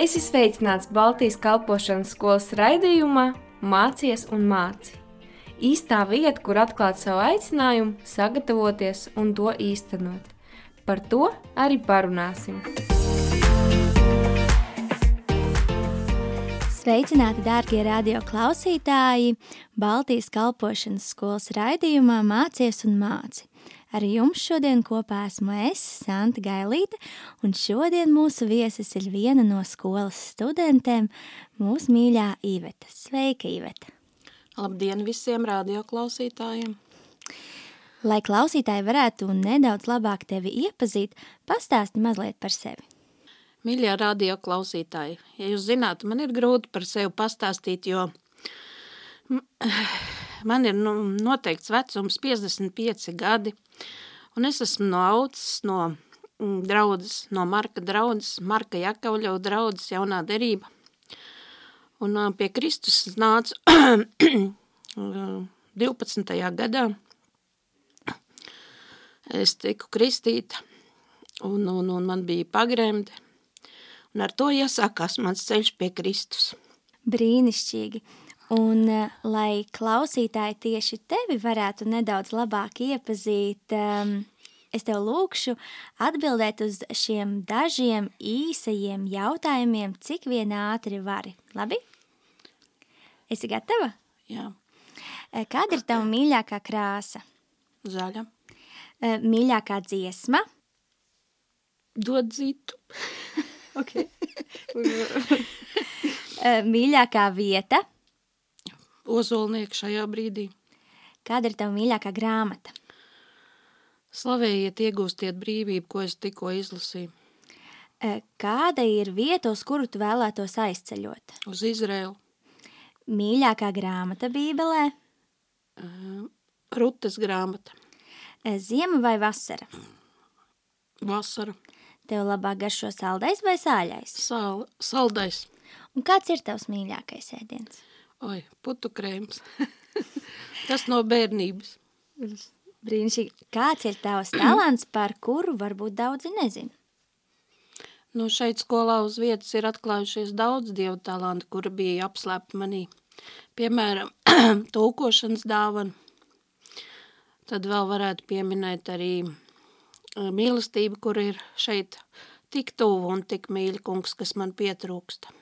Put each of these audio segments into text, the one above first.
Es esmu sveicināts Baltijas kalpošanas skolas raidījumā Mācies un māci. Īstā vieta, kur atklāt savu aicinājumu, sagatavoties un to īstenot. Par to arī parunāsim. Sveicināti, dārgie radio klausītāji! Baltijas kalpošanas skolas raidījumā Mācies un māci. Ar jums šodien kopā esmu es, Santa Gailīte, un šodien mūsu viesis ir viena no skolas studentēm, mūsu mīļā Iveta. Sveika, Iveta! Labdien visiem radioklausītājiem! Lai klausītāji varētu nedaudz labāk tevi iepazīt, pastāsti mazliet par sevi. Mīļie radioklausītāji, ja jūs zinātu, man ir grūti par sevi pastāstīt, jo man ir nu, noteikts vecums 55 gadi, un es esmu no audzes, no mm, draudzes, no Marka draudzes, Marka Jakauļau draudzes jaunā derība. Un pie Kristus nācu 12. gadā. Es tiku kristīta, un, un, un man bija pagremde, un ar to iesākās mans ceļš pie Kristus. Brīnišķīgi! Un, eh, lai klausītāji tieši tevi varētu nedaudz labāk iepazīt, um, es tev lūkšu atbildēt uz šiem dažiem īsajiem jautājumiem, cik vien ātri vari. Labi? Esi gatava? Jā. Eh, kāda ir tava mīļākā krāsa? Zaļa. Eh, mīļākā dziesma? Dod zitu. okay. mīļākā vieta? Ozolnieki šajā brīdī. Kāda ir tava mīļākā grāmata? Slavējiet, iegūstiet brīvību, ko es tikko izlasīju. E, kāda ir vieta, uz kuru tu vēlētos aizceļot? Uz Izraelu. Mīļākā grāmata Bībelē? Uh, Rutes grāmata. E, ziema vai vasara? Vasara. Tev labāk garšo saldais vai sāļais? Sal, saldais. Un kāds ir tavs mīļākais ēdiens? Oi, putu krēms. Tas no bērnības. Brīnišķīgi. Kāds ir tavs talants, par kuru varbūt daudzi nezina? Nu, šeit skolā uz vietas ir atklājušies daudz dievu talantu, kuri bija apslēpti manī. Piemēram, tulkošanas dāvana. Tad vēl varētu pieminēt arī mīlestību, kur ir šeit tik tuvu un tik mīļa kungs, kas man pietrūksta.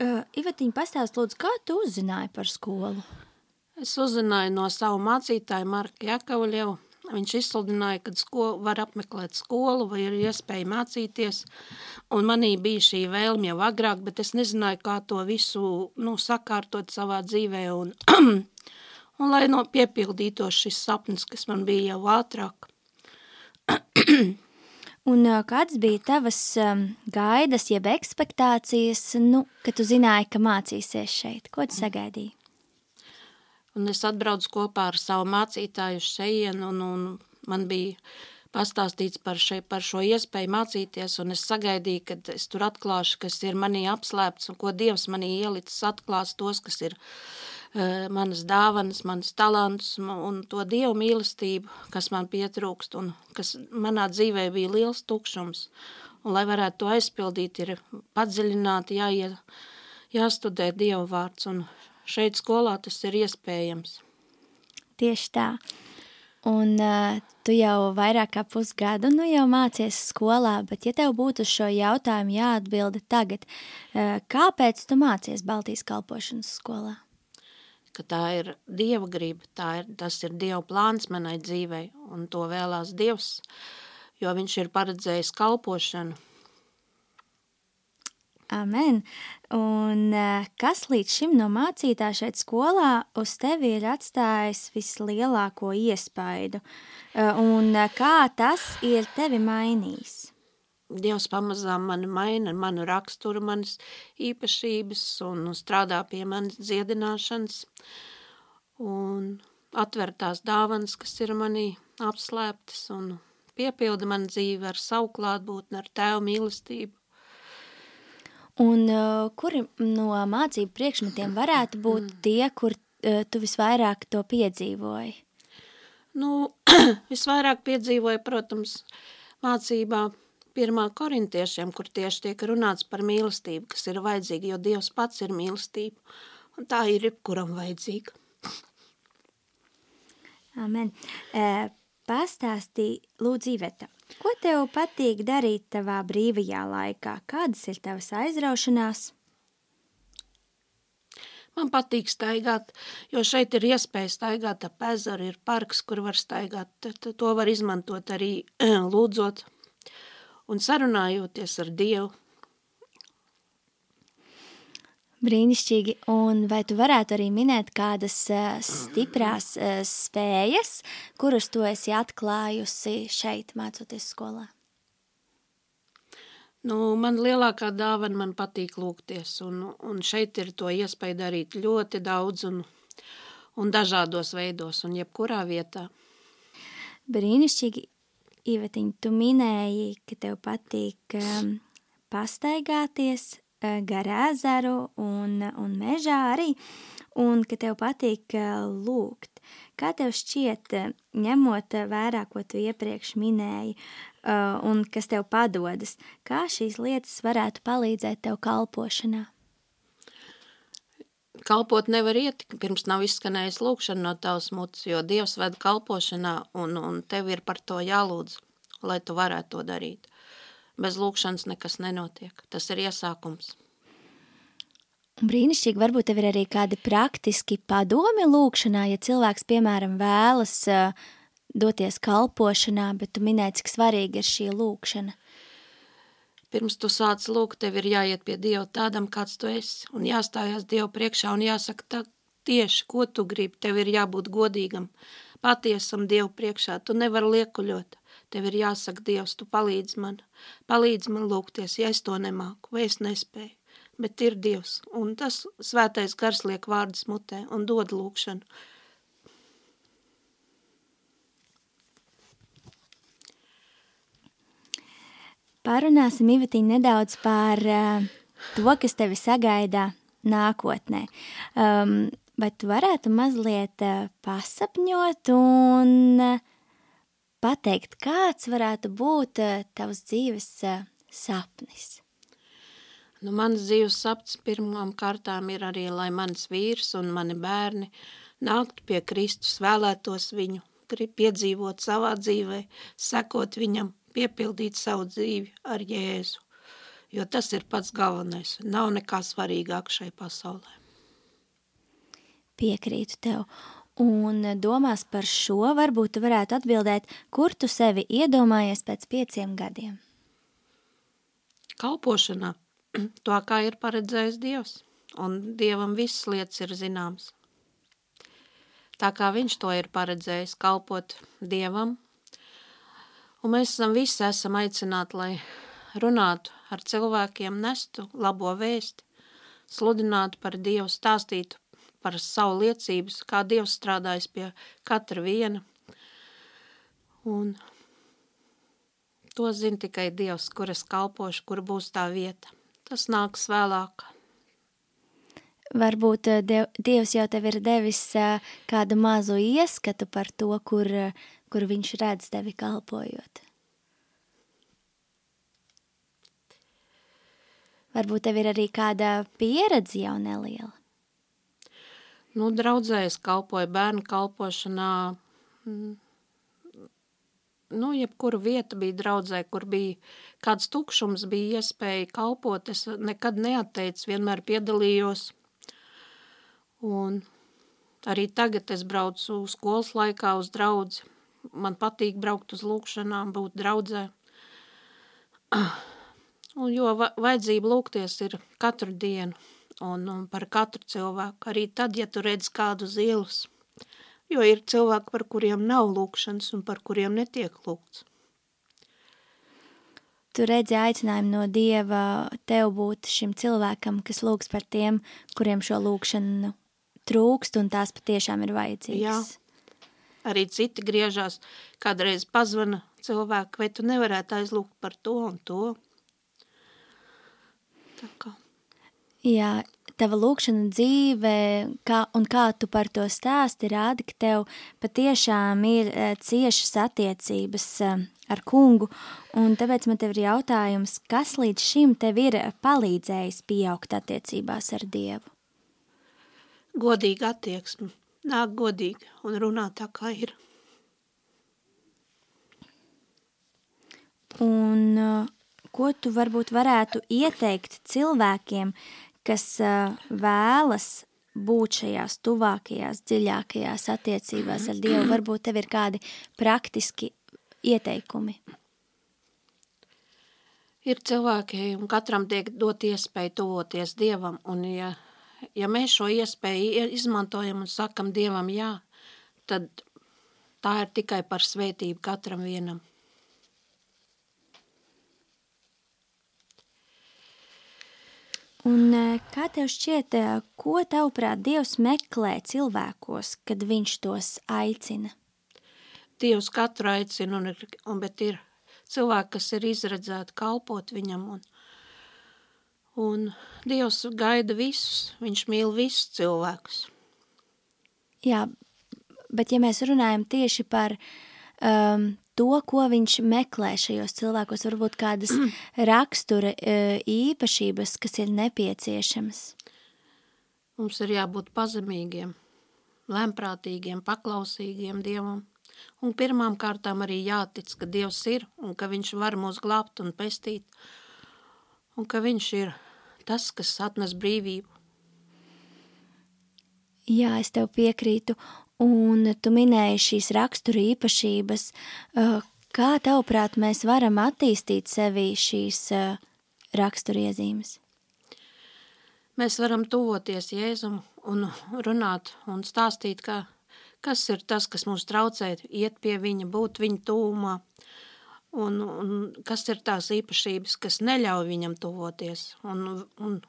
Uh, Ivetiņa, pastāst lūdzu, kā tu uzzināji par skolu? Es uzzināju no savu mācītāju Marka Jakavļevu. Viņš izsludināja, ka skolu, var apmeklēt skolu vai ir iespēja mācīties. Un manī bija šī vēlme jau agrāk, bet es nezināju, kā to visu nu, sakārtot savā dzīvē. Un, un lai no piepildītos šis sapnis, kas man bija jau ātrāk. Un kādas bija tavas um, gaidas, jeb ekspektācijas, nu, kad tu zināji, ka mācīsies šeit? Ko tu sagaidīji? Un es atbraucu kopā ar savu mācītāju šejienu, un, un man bija pastāstīts par, še, par šo iespēju mācīties, un es sagaidīju, kad es tur atklāšu, kas ir manī apslēpts, un ko Dievs manī ielicis atklās tos, kas ir Eh, manas dāvanas, manas talants un to dievu mīlestību, kas man pietrūkst un kas manā dzīvē bija liels tukšums. Un, lai varētu to aizpildīt, ir padziļināti jāie, jāstudē dievu vārds, un šeit skolā tas ir iespējams. Tieši tā. Un uh, tu jau vairāk kā pusgadu nu jau mācies skolā, bet ja tev būtu šo jautājumu jāatbilda tagad, uh, kāpēc tu mācies Baltijas kalpošanas skolā? Ka tā ir Dieva griba, tā ir, tas ir Dieva plāns manai dzīvei, un to vēlās Dievs, jo viņš ir paredzējis kalpošanu. Amen. Un eh, kas līdz šim no mācītā šeit skolā uz tevi ir atstājis vislielāko iespaidu? Eh, un eh, kā tas ir tevi mainījis? Dievs pamazām mani maina, manu raksturu, manas īpašības un strādā pie manas dziedināšanas un atver tās dāvanas, kas ir manī apslēptas un piepilda man dzīvi ar savu klātbūtni, ar tēvu mīlestību. Un uh, kuri no mācību priekšmetiem varētu būt mm. tie, kur uh, tu visvairāk to piedzīvoji? Nu, visvairāk piedzīvoju, protams, mācībā pirmā korintiešiem, kur tieši tiek runāts par mīlestību, kas ir vajadzīga, jo Dievs pats ir mīlestība, un tā ir jebkuram vajadzīga. Amen. E, pastāstī, lūdzu, Iveta, ko tev patīk darīt tavā brīvajā laikā? Kādas ir tavas aizraušanās? Man patīk staigāt, jo šeit ir iespēja staigāt ap ezeru, ir parks, kur var staigāt. To var izmantot arī lūdzot un sarunājoties ar Dievu. Brīnišķīgi. Un vai tu varētu arī minēt kādas uh, stiprās uh, spējas, kuras tu esi atklājusi šeit, mācoties skolā? Nu, man lielākā dāvana man patīk lūgties, un, un šeit ir to iespēja darīt ļoti daudz un, un dažādos veidos un jebkurā vietā. Brīnišķīgi, Ivetiņ, tu minēji, ka tev patīk um, pastaigāties uh, gar ezeru un, un mežā arī, un ka tev patīk uh, lūgt. Kā tev šķiet, ņemot vērā, ko tu iepriekš minēji, uh, un kas tev padodas, kā šīs lietas varētu palīdzēt tev kalpošanā? Kalpot nevar iet, pirms nav izskanējis lūkšana no tavas mutes, jo Dievs ved kalpošanā, un, un tev ir par to jālūdz, lai tu varētu to darīt. Bez lūkšanas nekas nenotiek. Tas ir iesākums. Brīnišķīgi, varbūt tev ir arī kādi praktiski padomi lūkšanā, ja cilvēks, piemēram, vēlas uh, doties kalpošanā, bet tu minēji, cik svarīga ir šī lūkšana. Pirms tu sāc lūgt, tev ir jāiet pie Dieva tādam, kāds tu esi, un jāstājās Dievu priekšā un jāsaka tā, tieši, ko tu gribi, tev ir jābūt godīgam, patiesam Dievu priekšā, tu nevari liekuļot, tev ir jāsaka Dievs, tu palīdz man, palīdz man lūgties, ja es to nemāku, vai es nespēju, bet ir Dievs, un tas svētais gars liek vārdas mutē un dod lūkšanu, Parunāsim, Ivetiņ, nedaudz par uh, to, kas tevi sagaida nākotnē. Um, vai tu varētu mazliet uh, pasapņot un uh, pateikt, kāds varētu būt uh, tavs dzīves uh, sapnis? Nu, mans dzīves sapnis pirmām kārtām ir arī, lai mans vīrs un mani bērni nāktu pie Kristus, vēlētos viņu, piedzīvot savā dzīvē, sekot viņam, piepildīt savu dzīvi ar Jēzu, jo tas ir pats galvenais. Nav nekā svarīgāk šai pasaulē. Piekrītu tev. Un domās par šo, varbūt tu varētu atbildēt, kur tu sevi iedomājies pēc pieciem gadiem? Kalpošanā, to kā ir paredzējis Dievs, un Dievam visas lietas ir zināmas. Tā kā viņš to ir paredzējis, kalpot Dievam, Un mēs esam visi esam aicināti, lai runātu ar cilvēkiem, nestu labo vēsti, sludinātu par Dievu, stāstītu par savu liecības, kā Dievs strādājas pie katra viena. Un to zina tikai Dievs, kur es kalpošu, kur būs tā vieta. Tas nāks vēlāk. Varbūt eh, Dievs jau tev ir devis eh, kādu mazu ieskatu par to, kur kur viņš redz tevi kalpojot. Varbūt tev ir arī kāda pieredze jau neliela. Nu, draudzēs kalpoju bērnu kalpošanā. Mm, nu, jebkura vieta bija draudzē, kur bija kāds tukšums, bija iespēja kalpot. Es nekad neatteicu, vienmēr piedalījos. Un arī tagad es braucu skolas laikā uz draudzi man patīk braukt uz lūkšanām, būt draudzē. Un jo vajadzība lūgties ir katru dienu un, un par katru cilvēku, arī tad, ja tu redz kādu uz ielas, jo ir cilvēki, par kuriem nav lūkšanas un par kuriem netiek lūgts. Tu redzi aicinājumu no Dieva tev būt šim cilvēkam, kas lūgs par tiem, kuriem šo lūkšanu trūkst un tās patiešām ir vajadzīgas. Jā, Arī citi griežās, kādreiz pazvana cilvēku, vai tu nevarētu aizlūgt par to un to. Tā kā. Jā, tava lūkšana dzīve kā, un kā tu par to stāsti, rāda, ka tev patiešām ir uh, ciešas attiecības uh, ar kungu, un tāpēc man tev ir jautājums, kas līdz šim tev ir palīdzējis pieaugt attiecībās ar Dievu? Godīga attieksme, nāk godīgi un runā tā, kā ir. Un uh, ko tu varbūt varētu ieteikt cilvēkiem, kas uh, vēlas būt šajās tuvākajās, dziļākajās attiecībās ar Dievu? Varbūt tev ir kādi praktiski ieteikumi. Ir cilvēki, un katram tiek dot iespēju tuvoties Dievam, un ja, ja mēs šo iespēju izmantojam un sakam Dievam jā, tad tā ir tikai par svētību katram vienam. Un eh, kā tev šķiet, eh, ko tavuprāt Dievs meklē cilvēkos, kad viņš tos aicina? Dievs katru aicina, un, un, bet ir cilvēki, kas ir izredzēti kalpot viņam, un, un Dievs gaida visus, viņš mīl visus cilvēkus. Jā, bet ja mēs runājam tieši par um, to, ko viņš meklē šajos cilvēkos, varbūt kādas rakstura uh, īpašības, kas ir nepieciešamas. Mums ir jābūt pazemīgiem, lemprātīgiem, paklausīgiem Dievam. Un pirmām kārtām arī jātic, ka Dievs ir un ka viņš var mūs glābt un pestīt. Un ka viņš ir tas, kas atnes brīvību. Jā, es tev piekrītu. Un tu minēji šīs rakstura īpašības. Kā tavuprāt mēs varam attīstīt sevī šīs rakstura iezīmes? Mēs varam tuvoties Jēzum un runāt un stāstīt, ka, kas ir tas, kas mums traucē iet pie viņa, būt viņa tūmā, un, un kas ir tās īpašības, kas neļauj viņam tuvoties un, un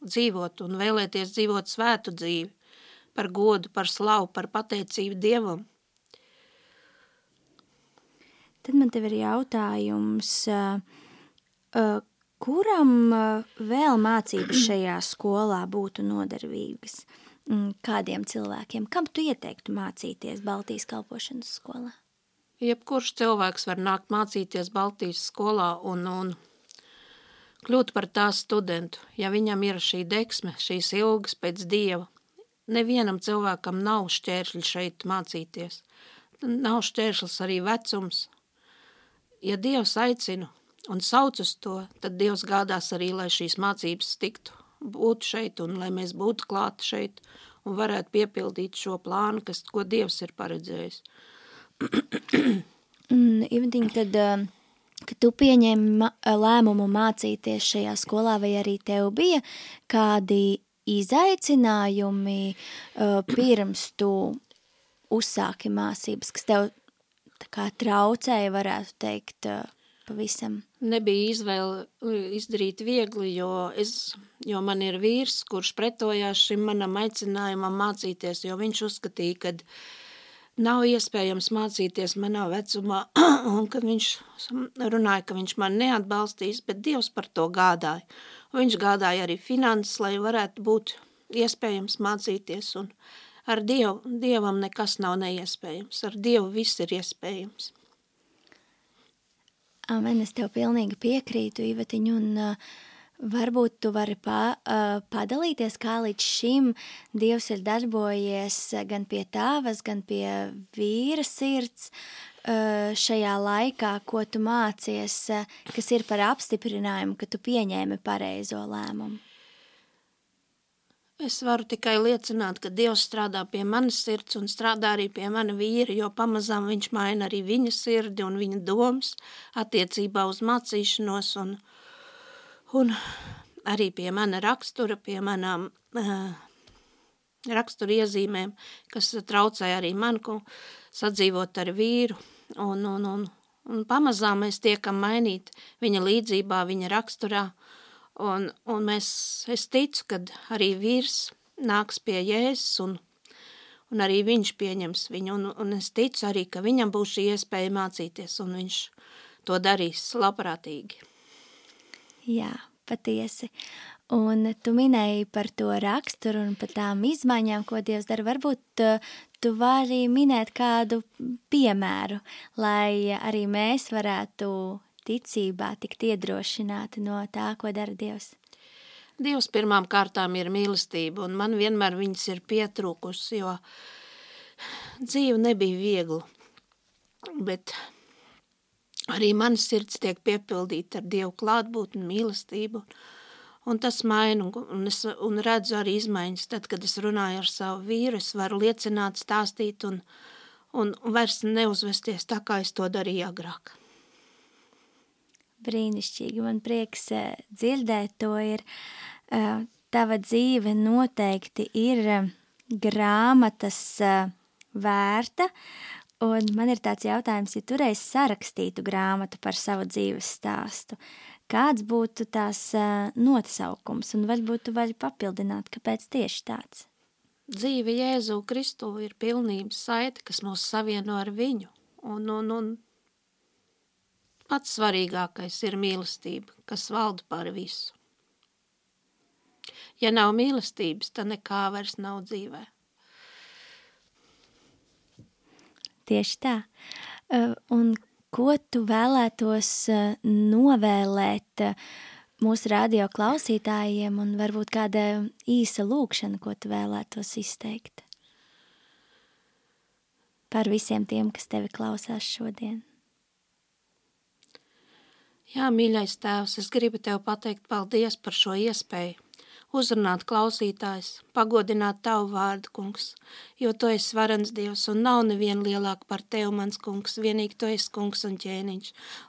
dzīvot un vēlēties dzīvot svētu dzīvi par godu, par slavu, par pateicību Dievam. Tad man tev ir jautājums, kuram vēl mācības šajā skolā būtu nodarbīgas? Mm, kādiem cilvēkiem? Kam tu ieteiktu mācīties Baltijas kalpošanas skolā? Jebkurš cilvēks var nākt mācīties Baltijas skolā un, un kļūt par tā studentu, ja viņam ir šī deksme, šīs ilgas pēc Dieva, nevienam cilvēkam nav šķēršļi šeit mācīties. Nav šķēršļs arī vecums. Ja Dievs aicina un sauc uz to, tad Dievs gādās arī, lai šīs mācības tiktu būt šeit un lai mēs būtu klāti šeit un varētu piepildīt šo plānu, kas, ko Dievs ir paredzējis. Ivdiņ, tad, kad tu pieņēmi lēmumu mācīties šajā skolā, vai arī tev bija kādi izaicinājumi uh, pirms tu uzsāki mācības, kas tev tā kā traucēja, varētu teikt, uh, pavisam? Nebija izvēle izdarīt viegli, jo, es, jo man ir vīrs, kurš pretojās šim manam aicinājumam mācīties, jo viņš uzskatīja, ka nav iespējams mācīties manā vecumā, un kad viņš runāja, ka viņš man neatbalstīs, bet Dievs par to gādāja. Viņš gādāja arī finanses, lai varētu būt iespējams mācīties, un ar Dievu, Dievam nekas nav neiespējams. Ar Dievu viss ir iespējams. Amen, es tev pilnīgi piekrītu, Ivetiņu, un uh, varbūt tu vari pa, uh, padalīties, kā līdz šim Dievs ir darbojies gan pie tāvas, gan pie vīra sirds, Eh, šajā laikā, ko tu mācies, eh, kas ir par apstiprinājumu, ka tu pieņēmi pareizo lēmumu? Es varu tikai liecināt, ka Dievs strādā pie manas sirds un strādā arī pie mana vīra, jo pamazām viņš maina arī viņa sirdi un viņa domas attiecībā uz mācīšanos un, un arī pie mana rakstura, pie manām uh, rakstura iezīmēm, kas traucēja arī man sadzīvot ar vīru, un, un, un, un pamazām mēs tiekam mainīt viņa līdzībā, viņa raksturā, un, un mēs, es ticu, kad arī vīrs nāks pie Jēzus, un, un arī viņš pieņems viņu, un, un es ticu arī, ka viņam būs šī iespēja mācīties, un viņš to darīs labprātīgi. Jā, patiesi. Un tu minēji par to raksturu un par tām izmaiņām, ko Dievs dara. Varbūt uh, tu vari minēt kādu piemēru, lai arī mēs varētu ticībā tikt iedrošināti no tā, ko dara Dievs. Dievs pirmām kārtām ir mīlestība, un man vienmēr viņas ir pietrūkusi, jo dzīve nebija viegla. Bet arī manas sirds tiek piepildīta ar Dievu klātbūtni, mīlestību. Un tas maina, un es un redzu arī izmaiņas. Tad, kad es runāju ar savu vīru, es varu liecināt, stāstīt un, un vairs neuzvesties tā, kā es to darīju agrāk. Brīnišķīgi, man prieks eh, dzirdēt to ir. Eh, tava dzīve noteikti ir eh, grāmatas vērta, un man ir tāds jautājums, ja tu reiz sarakstītu grāmatu par savu dzīves stāstu, Kāds būtu tās nosaukums, un varbūt tu vari papildināt, kāpēc tieši tāds? Dzīve Jēzu Kristu ir pilnības saite, kas mūs savieno ar viņu, un, un, un pats svarīgākais ir mīlestība, kas valda par visu. Ja nav mīlestības, tad nekā vairs nav dzīvē. Tieši tā. Un ko tu vēlētos eh, novēlēt eh, mūsu radio klausītājiem, un varbūt kāda īsa lūkšana, ko tu vēlētos izteikt par visiem tiem, kas tevi klausās šodien? Jā, mīļais tēvs, es gribu tev pateikt paldies par šo iespēju uzrunāt klausītājs, pagodināt tavu vārdu, kungs, jo tu esi varens Dievs un nav neviena lielāka par tevi, mans kungs, vienīgi tu esi kungs un ķēniņš,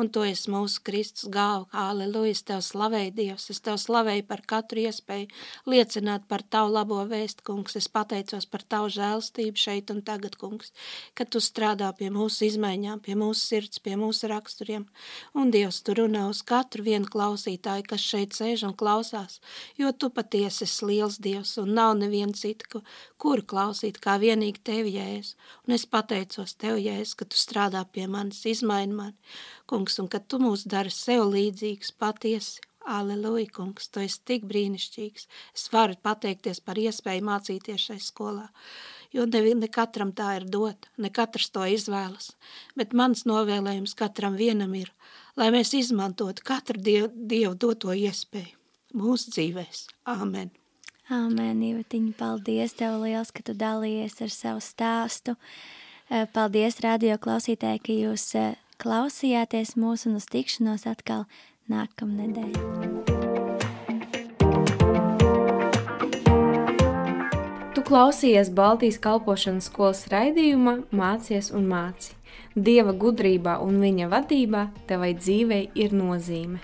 un tu esi mūsu Kristus gāva, aleluja, es tev slavēju, Dievs, es tev slavēju par katru iespēju liecināt par tavu labo vēstu, kungs, es pateicos par tavu žēlstību šeit un tagad, kungs, ka tu strādā pie mūsu izmaiņām, pie mūsu sirds, pie mūsu raksturiem, un Dievs, tu runā uz katru vienu klausītāju, kas šeit sēž un klausās, jo tu patiesi esi liels Dievs un nav neviena cita, kuru klausīt kā vienīgi tevi, Jēzus. Un es pateicos tev, Jēzus, ka tu strādā pie manis, izmaini mani, kungs, un ka tu mūs dari sev līdzīgs patiesi. Aleluja, kungs, tu esi tik brīnišķīgs. Es varu pateikties par iespēju mācīties šai skolā, jo ne, ne katram tā ir dot, ne katrs to izvēlas, bet mans novēlējums katram vienam ir, lai mēs izmantotu katru dievu, dievu doto iespēju mūsu dzīvēs. Āmen! Āmen, Ivetiņa, paldies tev liels, ka tu dalījies ar savu stāstu. Eh, paldies radio klausītāji, ka jūs eh, klausījāties mūsu un uz tikšanos atkal nākamnedēļ. Tu klausījies Baltijas kalpošanas skolas raidījumā Mācies un māci. Dieva gudrībā un viņa vadībā tevai dzīvei ir nozīme.